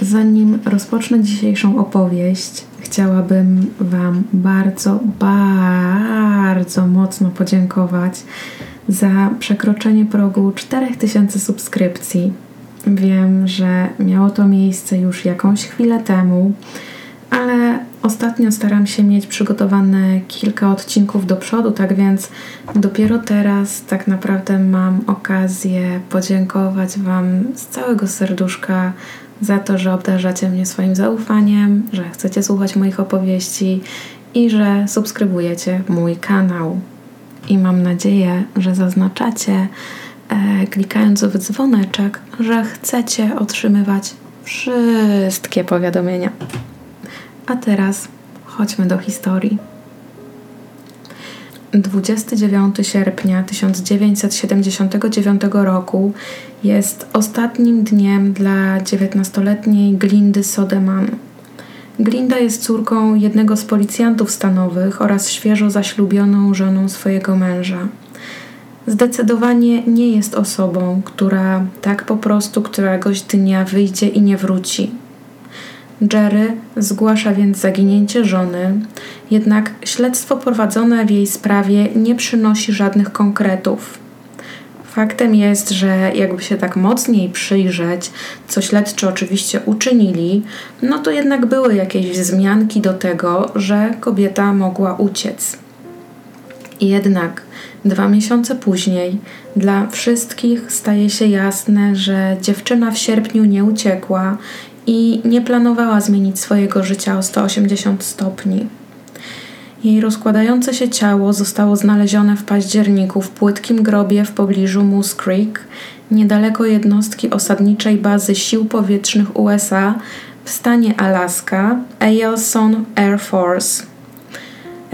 Zanim rozpocznę dzisiejszą opowieść, chciałabym Wam bardzo, bardzo mocno podziękować za przekroczenie progu 4000 subskrypcji. Wiem, że miało to miejsce już jakąś chwilę temu, ale ostatnio staram się mieć przygotowane kilka odcinków do przodu, tak więc dopiero teraz tak naprawdę mam okazję podziękować Wam z całego serduszka za to, że obdarzacie mnie swoim zaufaniem, że chcecie słuchać moich opowieści i że subskrybujecie mój kanał. I mam nadzieję, że zaznaczacie, e, klikając w dzwoneczek, że chcecie otrzymywać wszystkie powiadomienia. A teraz chodźmy do historii. 29 sierpnia 1979 roku jest ostatnim dniem dla 19-letniej Glindy Sodeman. Glinda jest córką jednego z policjantów stanowych oraz świeżo zaślubioną żoną swojego męża. Zdecydowanie nie jest osobą, która tak po prostu któregoś dnia wyjdzie i nie wróci. Jerry zgłasza więc zaginięcie żony, jednak śledztwo prowadzone w jej sprawie nie przynosi żadnych konkretów. Faktem jest, że jakby się tak mocniej przyjrzeć, co śledczy oczywiście uczynili, no to jednak były jakieś wzmianki do tego, że kobieta mogła uciec. Jednak dwa miesiące później dla wszystkich staje się jasne, że dziewczyna w sierpniu nie uciekła i nie planowała zmienić swojego życia o 180 stopni. Jej rozkładające się ciało zostało znalezione w październiku w płytkim grobie w pobliżu Moose Creek, niedaleko jednostki osadniczej bazy sił powietrznych USA w stanie Alaska, Eielson Air Force.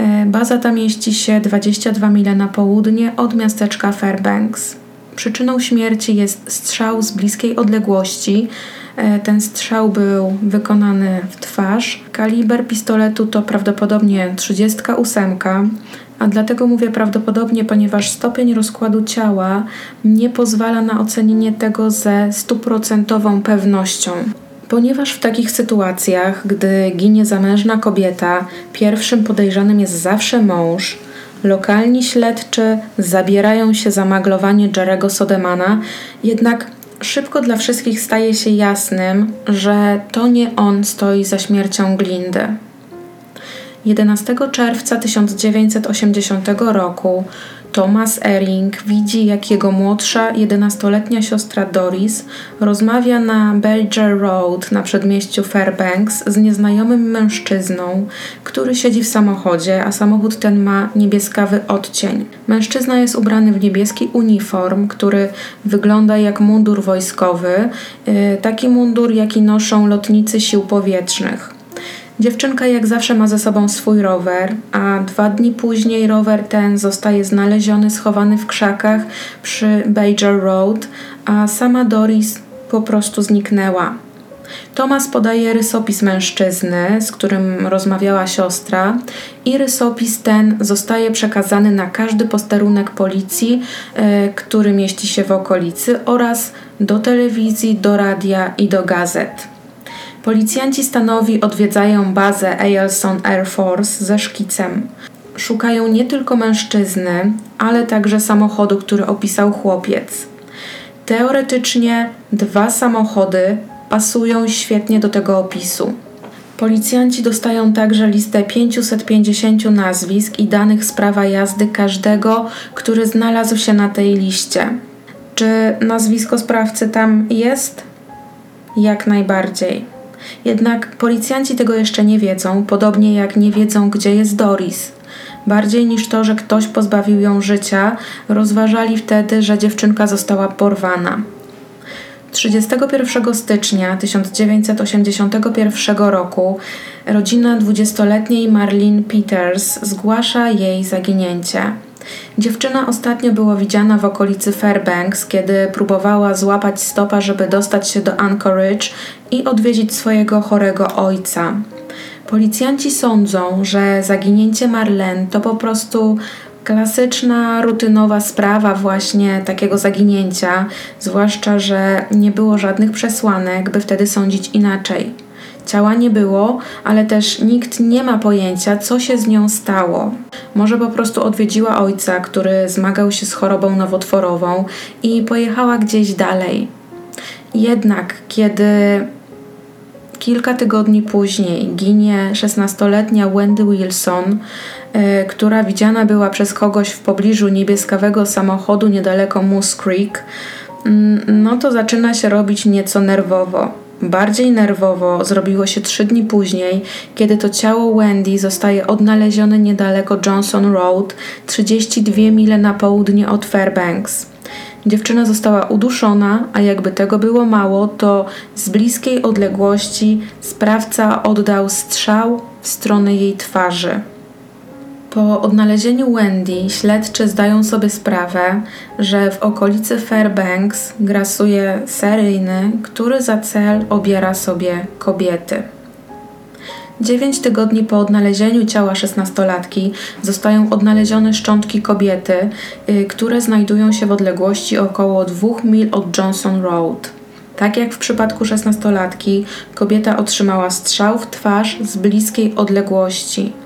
E, baza ta mieści się 22 mile na południe od miasteczka Fairbanks. Przyczyną śmierci jest strzał z bliskiej odległości, E, ten strzał był wykonany w twarz. Kaliber pistoletu to prawdopodobnie 38, a dlatego mówię prawdopodobnie, ponieważ stopień rozkładu ciała nie pozwala na ocenienie tego ze stuprocentową pewnością. Ponieważ w takich sytuacjach, gdy ginie zamężna kobieta, pierwszym podejrzanym jest zawsze mąż, lokalni śledczy zabierają się za maglowanie Jerego Sodemana, jednak szybko dla wszystkich staje się jasnym, że to nie on stoi za śmiercią Glindy. 11 czerwca 1980 roku Thomas Ering widzi, jak jego młodsza, 11-letnia siostra Doris rozmawia na Belger Road na przedmieściu Fairbanks z nieznajomym mężczyzną, który siedzi w samochodzie, a samochód ten ma niebieskawy odcień. Mężczyzna jest ubrany w niebieski uniform, który wygląda jak mundur wojskowy, y, taki mundur, jaki noszą lotnicy sił powietrznych. Dziewczynka jak zawsze ma ze sobą swój rower, a dwa dni później rower ten zostaje znaleziony schowany w krzakach przy Bajer Road, a sama Doris po prostu zniknęła. Tomas podaje rysopis mężczyzny, z którym rozmawiała siostra, i rysopis ten zostaje przekazany na każdy posterunek policji, e, który mieści się w okolicy, oraz do telewizji, do radia i do gazet. Policjanci stanowi odwiedzają bazę Eielson Air Force ze szkicem. Szukają nie tylko mężczyzny, ale także samochodu, który opisał chłopiec. Teoretycznie dwa samochody pasują świetnie do tego opisu. Policjanci dostają także listę 550 nazwisk i danych z prawa jazdy każdego, który znalazł się na tej liście. Czy nazwisko sprawcy tam jest? Jak najbardziej. Jednak policjanci tego jeszcze nie wiedzą, podobnie jak nie wiedzą, gdzie jest Doris. Bardziej niż to, że ktoś pozbawił ją życia, rozważali wtedy, że dziewczynka została porwana. 31 stycznia 1981 roku rodzina 20-letniej Marlene Peters zgłasza jej zaginięcie. Dziewczyna ostatnio była widziana w okolicy Fairbanks, kiedy próbowała złapać stopa, żeby dostać się do Anchorage i odwiedzić swojego chorego ojca. Policjanci sądzą, że zaginięcie Marlene to po prostu Klasyczna, rutynowa sprawa właśnie takiego zaginięcia, zwłaszcza, że nie było żadnych przesłanek, by wtedy sądzić inaczej. Ciała nie było, ale też nikt nie ma pojęcia, co się z nią stało. Może po prostu odwiedziła ojca, który zmagał się z chorobą nowotworową i pojechała gdzieś dalej. Jednak, kiedy kilka tygodni później ginie 16-letnia Wendy Wilson, yy, która widziana była przez kogoś w pobliżu niebieskawego samochodu niedaleko Moose Creek, yy, no to zaczyna się robić nieco nerwowo. Bardziej nerwowo zrobiło się trzy dni później, kiedy to ciało Wendy zostaje odnalezione niedaleko Johnson Road, 32 mile na południe od Fairbanks. Dziewczyna została uduszona, a jakby tego było mało, to z bliskiej odległości sprawca oddał strzał w stronę jej twarzy. Po odnalezieniu Wendy śledczy zdają sobie sprawę, że w okolicy Fairbanks grasuje seryjny, który za cel obiera sobie kobiety. Dziewięć tygodni po odnalezieniu ciała szesnastolatki zostają odnalezione szczątki kobiety, yy, które znajdują się w odległości około dwóch mil od Johnson Road. Tak jak w przypadku szesnastolatki, kobieta otrzymała strzał w twarz z bliskiej odległości.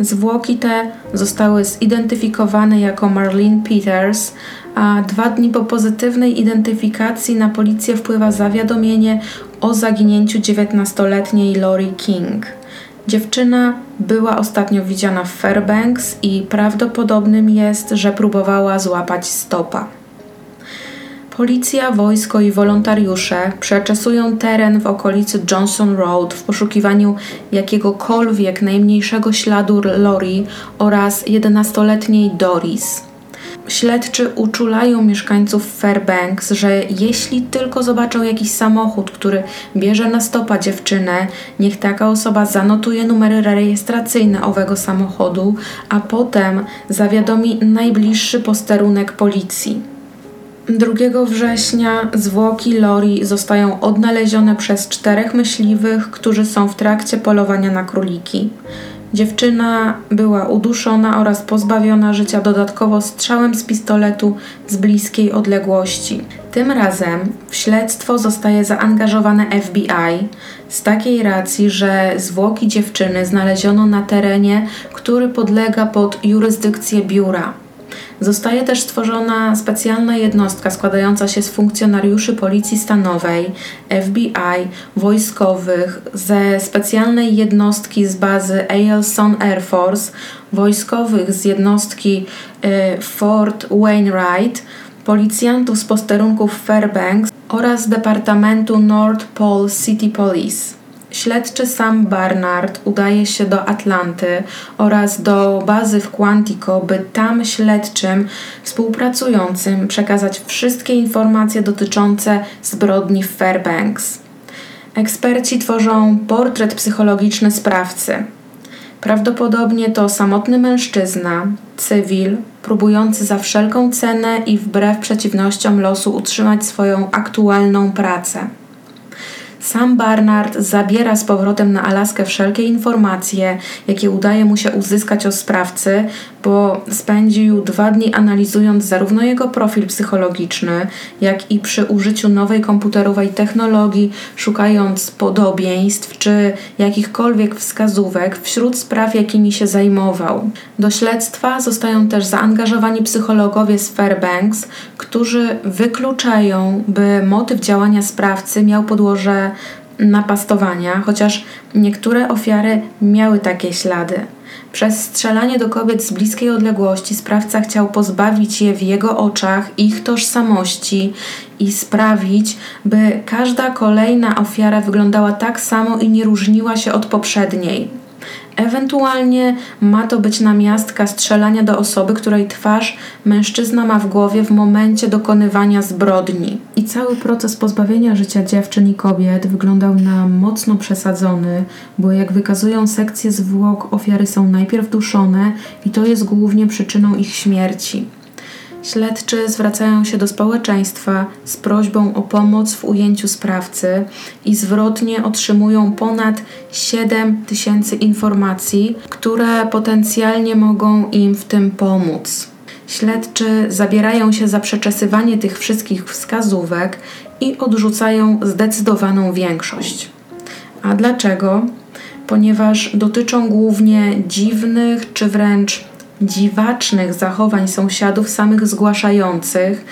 Zwłoki te zostały zidentyfikowane jako Marlene Peters, a dwa dni po pozytywnej identyfikacji na policję wpływa zawiadomienie o zaginięciu 19-letniej Lori King. Dziewczyna była ostatnio widziana w Fairbanks i prawdopodobnym jest, że próbowała złapać stopa. Policja, wojsko i wolontariusze przeczesują teren w okolicy Johnson Road w poszukiwaniu jakiegokolwiek najmniejszego śladu Lori oraz 11-letniej Doris. Śledczy uczulają mieszkańców Fairbanks, że jeśli tylko zobaczą jakiś samochód, który bierze na stopa dziewczynę, niech taka osoba zanotuje numery rejestracyjne owego samochodu, a potem zawiadomi najbliższy posterunek policji. 2 września zwłoki Lori zostają odnalezione przez czterech myśliwych, którzy są w trakcie polowania na króliki. Dziewczyna była uduszona oraz pozbawiona życia dodatkowo strzałem z pistoletu z bliskiej odległości. Tym razem w śledztwo zostaje zaangażowane FBI z takiej racji, że zwłoki dziewczyny znaleziono na terenie, który podlega pod jurysdykcję biura. Zostaje też stworzona specjalna jednostka składająca się z funkcjonariuszy Policji Stanowej, FBI, wojskowych, ze specjalnej jednostki z bazy Eielson Air Force, wojskowych z jednostki y, Fort Wainwright, policjantów z posterunków Fairbanks oraz Departamentu North Pole City Police. Śledczy Sam Barnard udaje się do Atlanty oraz do bazy w Quantico, by tam śledczym współpracującym przekazać wszystkie informacje dotyczące zbrodni w Fairbanks. Eksperci tworzą portret psychologiczny sprawcy. Prawdopodobnie to samotny mężczyzna, cywil, próbujący za wszelką cenę i wbrew przeciwnościom losu utrzymać swoją aktualną pracę. Sam Barnard zabiera z powrotem na Alaskę wszelkie informacje, jakie udaje mu się uzyskać o sprawcy, bo spędził dwa dni analizując zarówno jego profil psychologiczny, jak i przy użyciu nowej komputerowej technologii, szukając podobieństw czy jakichkolwiek wskazówek wśród spraw, jakimi się zajmował. Do śledztwa zostają też zaangażowani psychologowie z Fairbanks, którzy wykluczają, by motyw działania sprawcy miał podłoże napastowania, chociaż niektóre ofiary miały takie ślady. Przez strzelanie do kobiet z bliskiej odległości sprawca chciał pozbawić je w jego oczach ich tożsamości i sprawić, by każda kolejna ofiara wyglądała tak samo i nie różniła się od poprzedniej. Ewentualnie ma to być namiastka strzelania do osoby, której twarz mężczyzna ma w głowie w momencie dokonywania zbrodni. I cały proces pozbawienia życia dziewczyn i kobiet wyglądał na mocno przesadzony, bo jak wykazują sekcje zwłok, ofiary są najpierw duszone i to jest głównie przyczyną ich śmierci. Śledczy zwracają się do społeczeństwa z prośbą o pomoc w ujęciu sprawcy i zwrotnie otrzymują ponad 7 tysięcy informacji, które potencjalnie mogą im w tym pomóc. Śledczy zabierają się za przeczesywanie tych wszystkich wskazówek i odrzucają zdecydowaną większość. A dlaczego? Ponieważ dotyczą głównie dziwnych czy wręcz dziwacznych zachowań sąsiadów samych zgłaszających,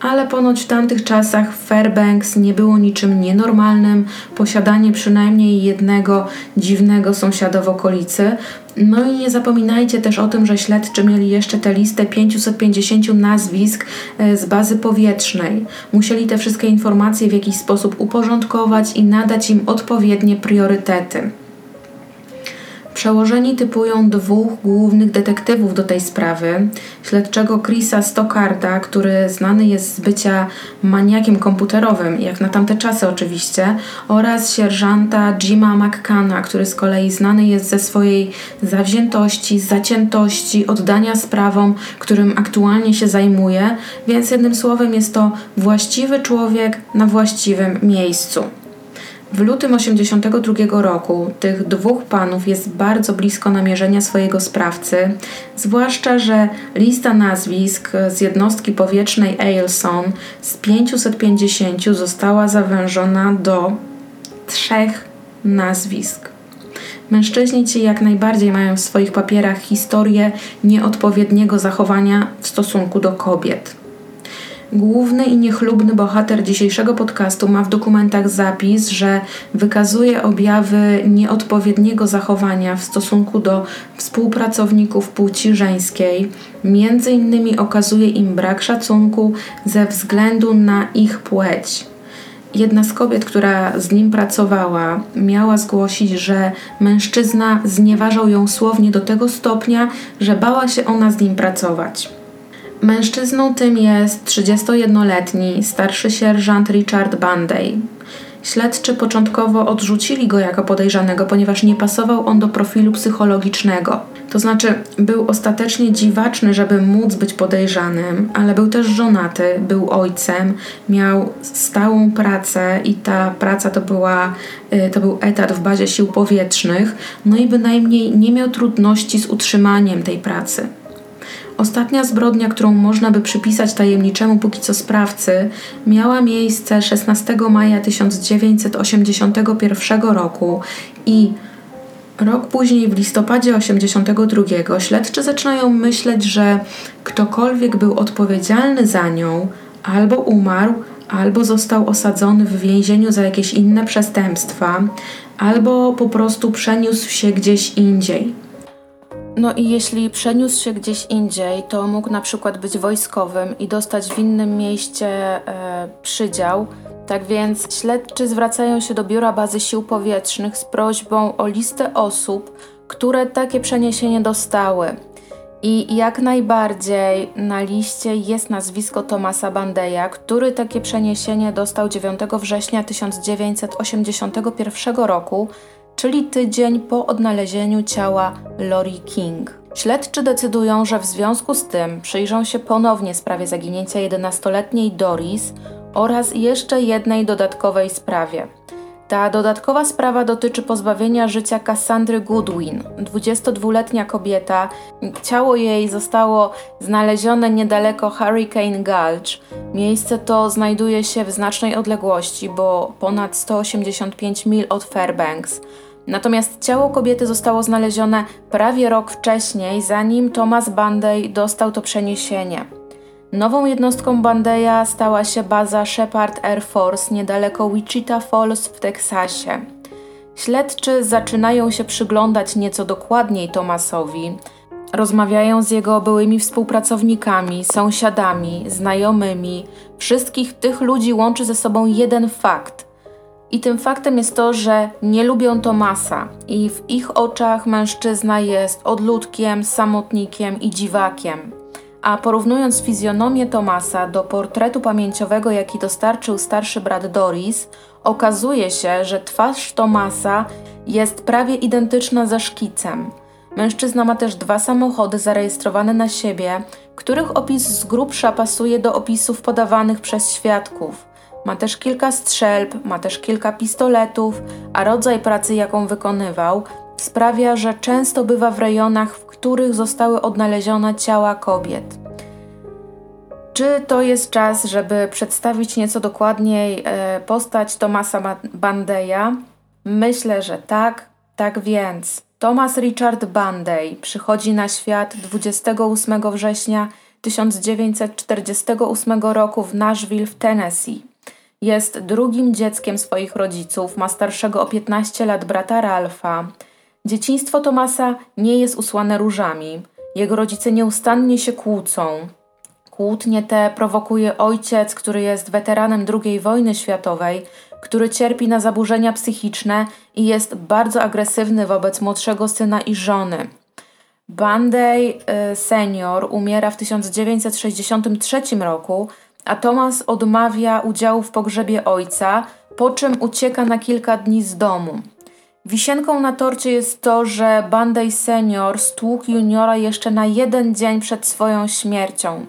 ale ponoć w tamtych czasach w Fairbanks nie było niczym nienormalnym posiadanie przynajmniej jednego dziwnego sąsiada w okolicy. No i nie zapominajcie też o tym, że śledczy mieli jeszcze tę listę 550 nazwisk e, z bazy powietrznej. Musieli te wszystkie informacje w jakiś sposób uporządkować i nadać im odpowiednie priorytety. Przełożeni typują dwóch głównych detektywów do tej sprawy. Śledczego Chrisa Stockarda, który znany jest z bycia maniakiem komputerowym, jak na tamte czasy oczywiście, oraz sierżanta Jima McCanna, który z kolei znany jest ze swojej zawziętości, zaciętości, oddania sprawom, którym aktualnie się zajmuje, więc jednym słowem jest to właściwy człowiek na właściwym miejscu. W lutym 1982 roku tych dwóch panów jest bardzo blisko namierzenia swojego sprawcy, zwłaszcza, że lista nazwisk z jednostki powietrznej Ailson z 550 została zawężona do trzech nazwisk. Mężczyźni ci jak najbardziej mają w swoich papierach historię nieodpowiedniego zachowania w stosunku do kobiet. Główny i niechlubny bohater dzisiejszego podcastu ma w dokumentach zapis, że wykazuje objawy nieodpowiedniego zachowania w stosunku do współpracowników płci żeńskiej. Między innymi okazuje im brak szacunku ze względu na ich płeć. Jedna z kobiet, która z nim pracowała, miała zgłosić, że mężczyzna znieważał ją słownie do tego stopnia, że bała się ona z nim pracować. Mężczyzną tym jest 31-letni starszy sierżant Richard Banday. Śledczy początkowo odrzucili go jako podejrzanego, ponieważ nie pasował on do profilu psychologicznego. To znaczy, był ostatecznie dziwaczny, żeby móc być podejrzanym, ale był też żonaty, był ojcem, miał stałą pracę i ta praca to, była, y, to był etat w bazie sił powietrznych, no i bynajmniej nie miał trudności z utrzymaniem tej pracy. Ostatnia zbrodnia, którą można by przypisać tajemniczemu póki co sprawcy, miała miejsce 16 maja 1981 roku i rok później, w listopadzie 82, śledczy zaczynają myśleć, że ktokolwiek był odpowiedzialny za nią albo umarł, albo został osadzony w więzieniu za jakieś inne przestępstwa, albo po prostu przeniósł się gdzieś indziej. No i jeśli przeniósł się gdzieś indziej, to mógł na przykład być wojskowym i dostać w innym mieście e, przydział. Tak więc śledczy zwracają się do Biura Bazy Sił Powietrznych z prośbą o listę osób, które takie przeniesienie dostały. I jak najbardziej na liście jest nazwisko Tomasa Bandeja, który takie przeniesienie dostał 9 września 1981 roku czyli tydzień po odnalezieniu ciała Lori King. Śledczy decydują, że w związku z tym przyjrzą się ponownie sprawie zaginięcia 11-letniej Doris oraz jeszcze jednej dodatkowej sprawie. Ta dodatkowa sprawa dotyczy pozbawienia życia Cassandry Goodwin, 22-letnia kobieta. Ciało jej zostało znalezione niedaleko Hurricane Gulch. Miejsce to znajduje się w znacznej odległości, bo ponad 185 mil od Fairbanks. Natomiast ciało kobiety zostało znalezione prawie rok wcześniej, zanim Thomas Banday dostał to przeniesienie. Nową jednostką Bandeya stała się baza Shepard Air Force niedaleko Wichita Falls w Teksasie. Śledczy zaczynają się przyglądać nieco dokładniej Thomasowi. Rozmawiają z jego byłymi współpracownikami, sąsiadami, znajomymi. Wszystkich tych ludzi łączy ze sobą jeden fakt – i tym faktem jest to, że nie lubią Tomasa i w ich oczach mężczyzna jest odludkiem, samotnikiem i dziwakiem. A porównując fizjonomię Tomasa do portretu pamięciowego, jaki dostarczył starszy brat Doris, okazuje się, że twarz Tomasa jest prawie identyczna ze szkicem. Mężczyzna ma też dwa samochody zarejestrowane na siebie, których opis z grubsza pasuje do opisów podawanych przez świadków. Ma też kilka strzelb, ma też kilka pistoletów, a rodzaj pracy, jaką wykonywał, sprawia, że często bywa w rejonach, w których zostały odnalezione ciała kobiet. Czy to jest czas, żeby przedstawić nieco dokładniej e, postać Tomasa Bandeja? Myślę, że tak. Tak więc, Thomas Richard Banday przychodzi na świat 28 września 1948 roku w Nashville w Tennessee. Jest drugim dzieckiem swoich rodziców, ma starszego o 15 lat brata Ralfa. Dzieciństwo Tomasa nie jest usłane różami. Jego rodzice nieustannie się kłócą. Kłótnie te prowokuje ojciec, który jest weteranem II wojny światowej, który cierpi na zaburzenia psychiczne i jest bardzo agresywny wobec młodszego syna i żony. Banday senior umiera w 1963 roku, a Thomas odmawia udziału w pogrzebie ojca, po czym ucieka na kilka dni z domu. Wisienką na torcie jest to, że Banday senior stłukł juniora jeszcze na jeden dzień przed swoją śmiercią.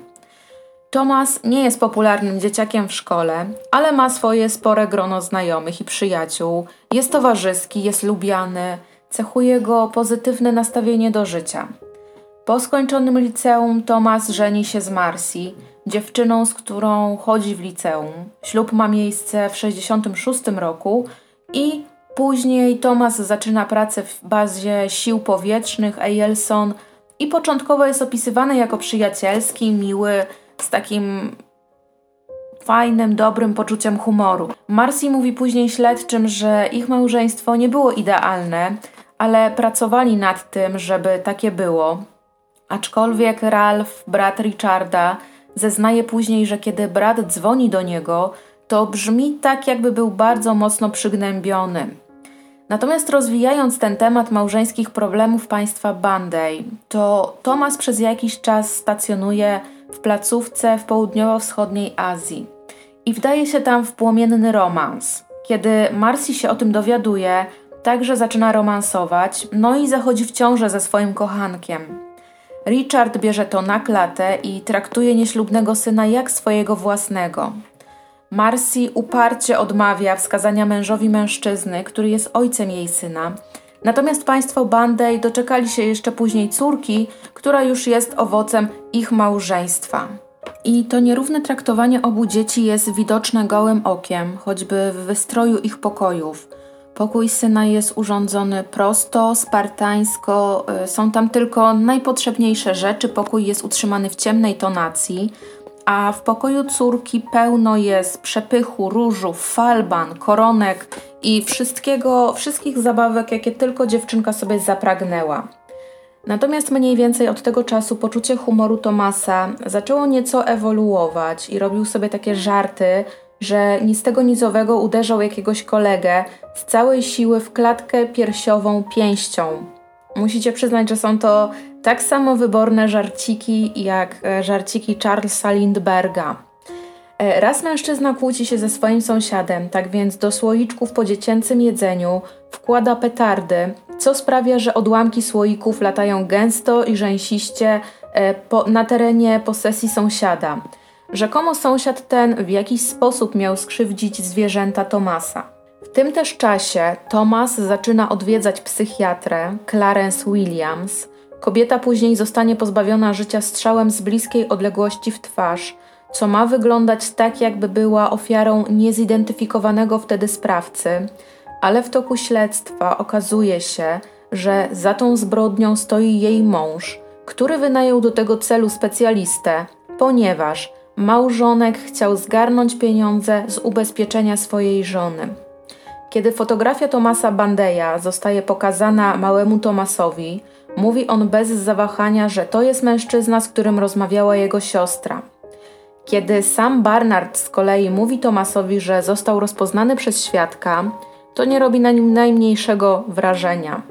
Thomas nie jest popularnym dzieciakiem w szkole, ale ma swoje spore grono znajomych i przyjaciół. Jest towarzyski, jest lubiany, cechuje go pozytywne nastawienie do życia. Po skończonym liceum Thomas żeni się z Marcy, dziewczyną, z którą chodzi w liceum. Ślub ma miejsce w 1966 roku i później Thomas zaczyna pracę w bazie sił powietrznych Eielson i początkowo jest opisywany jako przyjacielski, miły, z takim fajnym, dobrym poczuciem humoru. Marcy mówi później śledczym, że ich małżeństwo nie było idealne, ale pracowali nad tym, żeby takie było. Aczkolwiek Ralph, brat Richarda, zeznaje później, że kiedy brat dzwoni do niego, to brzmi tak, jakby był bardzo mocno przygnębiony. Natomiast rozwijając ten temat małżeńskich problemów państwa Banday, to Thomas przez jakiś czas stacjonuje w placówce w południowo-wschodniej Azji i wdaje się tam w płomienny romans. Kiedy Marcy się o tym dowiaduje, także zaczyna romansować, no i zachodzi w ciążę ze swoim kochankiem. Richard bierze to na klatę i traktuje nieślubnego syna jak swojego własnego. Marcy uparcie odmawia wskazania mężowi mężczyzny, który jest ojcem jej syna, Natomiast państwo Bandej doczekali się jeszcze później córki, która już jest owocem ich małżeństwa. I to nierówne traktowanie obu dzieci jest widoczne gołym okiem, choćby w wystroju ich pokojów. Pokój syna jest urządzony prosto, spartańsko, są tam tylko najpotrzebniejsze rzeczy, pokój jest utrzymany w ciemnej tonacji, a w pokoju córki pełno jest przepychu, różów, falban, koronek i wszystkiego, wszystkich zabawek, jakie tylko dziewczynka sobie zapragnęła. Natomiast mniej więcej od tego czasu poczucie humoru Tomasa zaczęło nieco ewoluować i robił sobie takie żarty, że ni z tego nizowego uderzał jakiegoś kolegę z całej siły w klatkę piersiową pięścią. Musicie przyznać, że są to tak samo wyborne żarciki jak e, żarciki Charlesa Lindberga. E, raz mężczyzna kłóci się ze swoim sąsiadem, tak więc do słoiczków po dziecięcym jedzeniu wkłada petardy, co sprawia, że odłamki słoików latają gęsto i rzęsiście e, po, na terenie posesji sąsiada. Rzekomo sąsiad ten w jakiś sposób miał skrzywdzić zwierzęta Tomasa. W tym też czasie Thomas zaczyna odwiedzać psychiatrę Clarence Williams. Kobieta później zostanie pozbawiona życia strzałem z bliskiej odległości w twarz, co ma wyglądać tak, jakby była ofiarą niezidentyfikowanego wtedy sprawcy, ale w toku śledztwa okazuje się, że za tą zbrodnią stoi jej mąż, który wynajął do tego celu specjalistę, ponieważ małżonek chciał zgarnąć pieniądze z ubezpieczenia swojej żony. Kiedy fotografia Tomasa Bandeja zostaje pokazana małemu Tomasowi, mówi on bez zawahania, że to jest mężczyzna, z którym rozmawiała jego siostra. Kiedy sam Barnard z kolei mówi Tomasowi, że został rozpoznany przez świadka, to nie robi na nim najmniejszego wrażenia.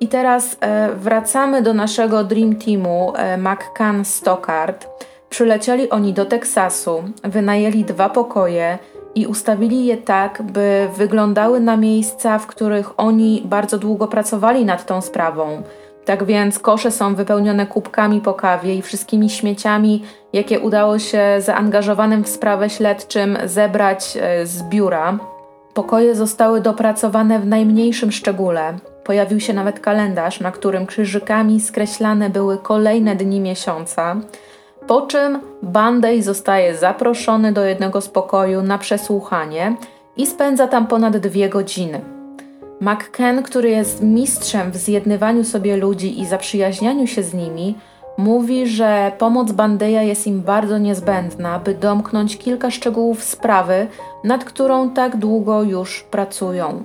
I teraz e, wracamy do naszego Dream Teamu e, McCann Stockard. Przylecieli oni do Teksasu, wynajęli dwa pokoje i ustawili je tak, by wyglądały na miejsca, w których oni bardzo długo pracowali nad tą sprawą. Tak więc kosze są wypełnione kubkami po kawie i wszystkimi śmieciami, jakie udało się zaangażowanym w sprawę śledczym zebrać e, z biura. Pokoje zostały dopracowane w najmniejszym szczególe. Pojawił się nawet kalendarz, na którym krzyżykami skreślane były kolejne dni miesiąca. Po czym Bandej zostaje zaproszony do jednego z pokoju na przesłuchanie i spędza tam ponad dwie godziny. McKen, który jest mistrzem w zjednywaniu sobie ludzi i zaprzyjaźnianiu się z nimi, mówi, że pomoc Bandeja jest im bardzo niezbędna, by domknąć kilka szczegółów sprawy, nad którą tak długo już pracują.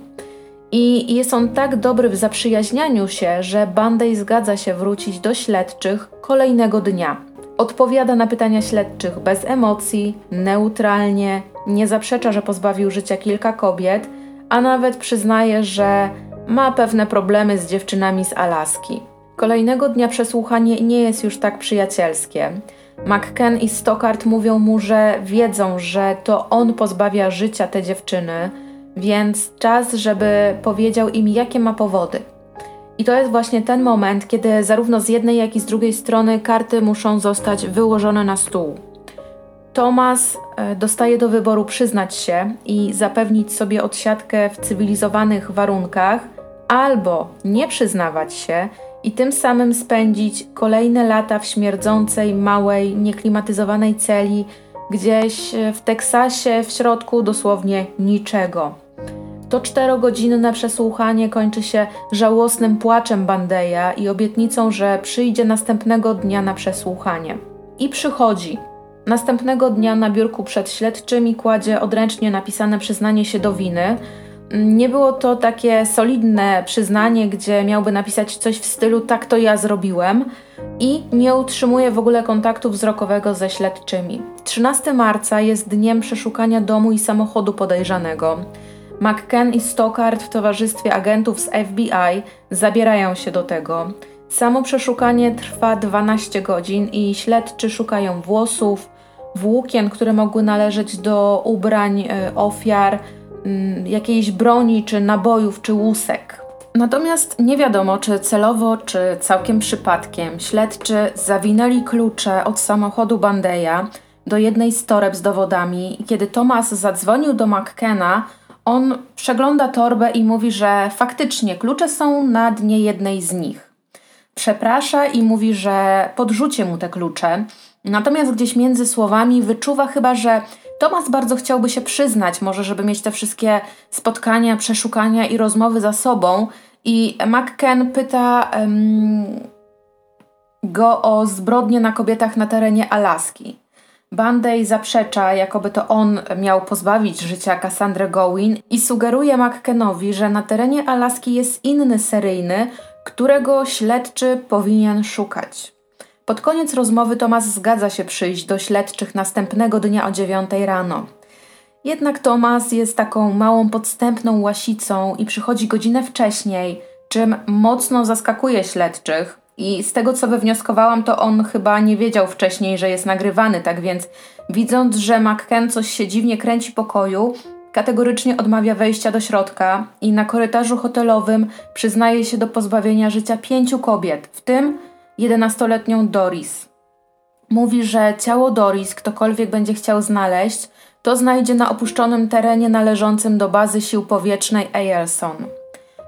I jest on tak dobry w zaprzyjaźnianiu się, że Bandej zgadza się wrócić do śledczych kolejnego dnia. Odpowiada na pytania śledczych bez emocji, neutralnie, nie zaprzecza, że pozbawił życia kilka kobiet, a nawet przyznaje, że ma pewne problemy z dziewczynami z Alaski. Kolejnego dnia przesłuchanie nie jest już tak przyjacielskie. McKen i Stockard mówią mu, że wiedzą, że to on pozbawia życia te dziewczyny, więc czas, żeby powiedział im, jakie ma powody. I to jest właśnie ten moment, kiedy zarówno z jednej, jak i z drugiej strony karty muszą zostać wyłożone na stół. Thomas e, dostaje do wyboru przyznać się i zapewnić sobie odsiadkę w cywilizowanych warunkach, albo nie przyznawać się i tym samym spędzić kolejne lata w śmierdzącej, małej, nieklimatyzowanej celi gdzieś w Teksasie, w środku dosłownie niczego. To czterogodzinne przesłuchanie kończy się żałosnym płaczem Bandeja i obietnicą, że przyjdzie następnego dnia na przesłuchanie. I przychodzi. Następnego dnia na biurku przed śledczymi kładzie odręcznie napisane przyznanie się do winy. Nie było to takie solidne przyznanie, gdzie miałby napisać coś w stylu tak to ja zrobiłem i nie utrzymuje w ogóle kontaktu wzrokowego ze śledczymi. 13 marca jest dniem przeszukania domu i samochodu podejrzanego. McKen i Stockard w towarzystwie agentów z FBI zabierają się do tego. Samo przeszukanie trwa 12 godzin i śledczy szukają włosów, włókien, które mogły należeć do ubrań e, ofiar, mm, jakiejś broni, czy nabojów, czy łusek. Natomiast nie wiadomo, czy celowo, czy całkiem przypadkiem śledczy zawinęli klucze od samochodu Bandeja do jednej z toreb z dowodami kiedy Thomas zadzwonił do McKena, on przegląda torbę i mówi, że faktycznie klucze są na dnie jednej z nich. Przeprasza i mówi, że podrzucie mu te klucze, natomiast gdzieś między słowami wyczuwa chyba, że Tomas bardzo chciałby się przyznać, może żeby mieć te wszystkie spotkania, przeszukania i rozmowy za sobą. I McKen pyta um, go o zbrodnie na kobietach na terenie Alaski. Bandej zaprzecza, jakoby to on miał pozbawić życia Cassandra Gowin i sugeruje McKenowi, że na terenie Alaski jest inny seryjny, którego śledczy powinien szukać. Pod koniec rozmowy Tomas zgadza się przyjść do śledczych następnego dnia o 9 rano. Jednak Tomas jest taką małą podstępną łasicą i przychodzi godzinę wcześniej, czym mocno zaskakuje śledczych, i z tego co wywnioskowałam, to on chyba nie wiedział wcześniej, że jest nagrywany, tak więc widząc, że McKen coś się dziwnie kręci pokoju, kategorycznie odmawia wejścia do środka i na korytarzu hotelowym przyznaje się do pozbawienia życia pięciu kobiet, w tym 11-letnią Doris. Mówi, że ciało Doris ktokolwiek będzie chciał znaleźć, to znajdzie na opuszczonym terenie należącym do bazy sił powietrznej Eyelson.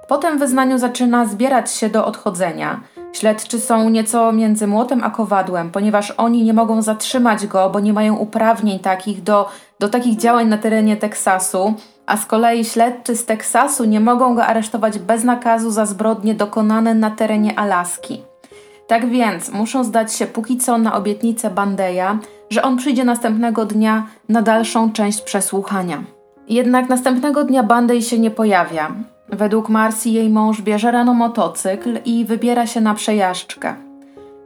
Po tym wyznaniu zaczyna zbierać się do odchodzenia – Śledczy są nieco między młotem a kowadłem, ponieważ oni nie mogą zatrzymać go, bo nie mają uprawnień takich do, do takich działań na terenie Teksasu, a z kolei śledczy z Teksasu nie mogą go aresztować bez nakazu za zbrodnie dokonane na terenie Alaski. Tak więc muszą zdać się póki co na obietnicę Bandeja, że on przyjdzie następnego dnia na dalszą część przesłuchania. Jednak następnego dnia Bandej się nie pojawia. Według Marcy jej mąż bierze rano motocykl i wybiera się na przejażdżkę.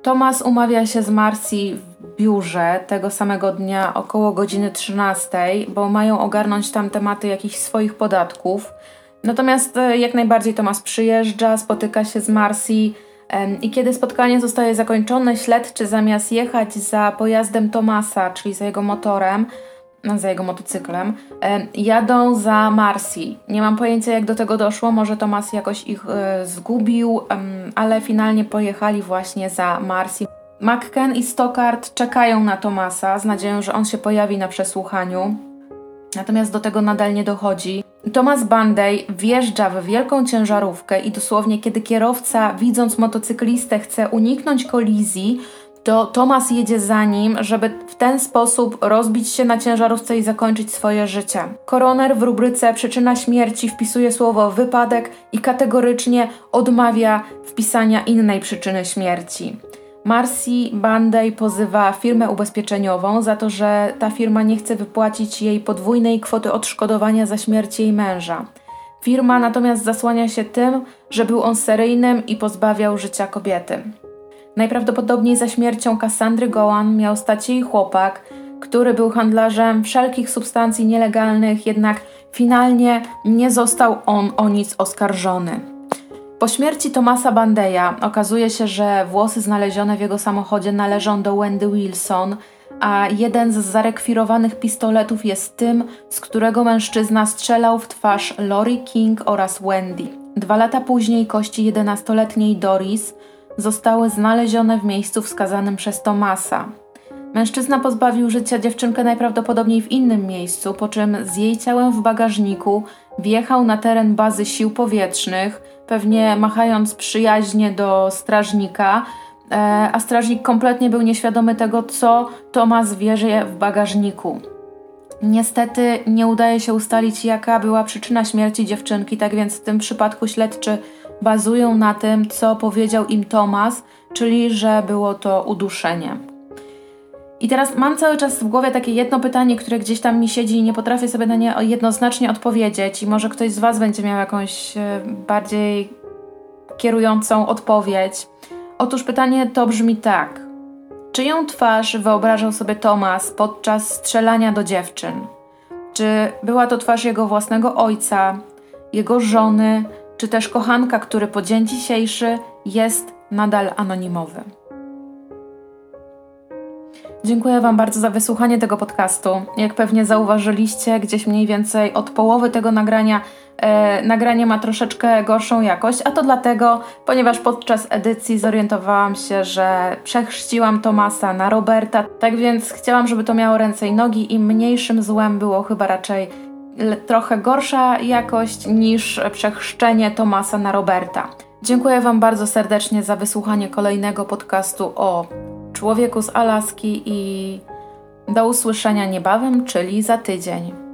Tomas umawia się z Marcy w biurze tego samego dnia około godziny 13, bo mają ogarnąć tam tematy jakichś swoich podatków. Natomiast e, jak najbardziej Tomas przyjeżdża, spotyka się z Marcy i kiedy spotkanie zostaje zakończone, śledczy zamiast jechać za pojazdem Tomasa, czyli za jego motorem, za jego motocyklem, jadą za Marcy. Nie mam pojęcia, jak do tego doszło, może Tomas jakoś ich e, zgubił, ale finalnie pojechali właśnie za Marcy. McKen i Stockard czekają na Tomasa z nadzieją, że on się pojawi na przesłuchaniu. Natomiast do tego nadal nie dochodzi. Thomas Banday wjeżdża w wielką ciężarówkę i dosłownie kiedy kierowca widząc motocyklistę chce uniknąć kolizji, to Thomas jedzie za nim, żeby w ten sposób rozbić się na ciężarówce i zakończyć swoje życie. Koroner w rubryce przyczyna śmierci wpisuje słowo wypadek i kategorycznie odmawia wpisania innej przyczyny śmierci. Marcy Banday pozywa firmę ubezpieczeniową za to, że ta firma nie chce wypłacić jej podwójnej kwoty odszkodowania za śmierć jej męża. Firma natomiast zasłania się tym, że był on seryjnym i pozbawiał życia kobiety. Najprawdopodobniej za śmiercią Cassandry Gowan miał stać jej chłopak, który był handlarzem wszelkich substancji nielegalnych, jednak finalnie nie został on o nic oskarżony. Po śmierci Tomasa Bandeja okazuje się, że włosy znalezione w jego samochodzie należą do Wendy Wilson, a jeden z zarekwirowanych pistoletów jest tym, z którego mężczyzna strzelał w twarz Lori King oraz Wendy. Dwa lata później kości 11-letniej Doris zostały znalezione w miejscu wskazanym przez Tomasa. Mężczyzna pozbawił życia dziewczynkę najprawdopodobniej w innym miejscu, po czym z jej ciałem w bagażniku wjechał na teren bazy sił powietrznych, pewnie machając przyjaźnie do strażnika, e, a strażnik kompletnie był nieświadomy tego, co Tomas wierzy w bagażniku. Niestety nie udaje się ustalić, jaka była przyczyna śmierci dziewczynki, tak więc w tym przypadku śledczy bazują na tym, co powiedział im Tomas, czyli że było to uduszenie. I teraz mam cały czas w głowie takie jedno pytanie, które gdzieś tam mi siedzi i nie potrafię sobie na nie jednoznacznie odpowiedzieć. I może ktoś z Was będzie miał jakąś e, bardziej kierującą odpowiedź. Otóż pytanie to brzmi tak. Czyją twarz wyobrażał sobie Tomas podczas strzelania do dziewczyn? Czy była to twarz jego własnego ojca, jego żony, czy też kochanka, który po dzień dzisiejszy jest nadal anonimowy? Dziękuję Wam bardzo za wysłuchanie tego podcastu. Jak pewnie zauważyliście, gdzieś mniej więcej od połowy tego nagrania e, nagranie ma troszeczkę gorszą jakość, a to dlatego, ponieważ podczas edycji zorientowałam się, że przechrzciłam Tomasa na Roberta, tak więc chciałam, żeby to miało ręce i nogi i mniejszym złem było chyba raczej trochę gorsza jakość niż przechrzczenie Tomasa na Roberta. Dziękuję Wam bardzo serdecznie za wysłuchanie kolejnego podcastu o człowieku z Alaski i do usłyszenia niebawem, czyli za tydzień.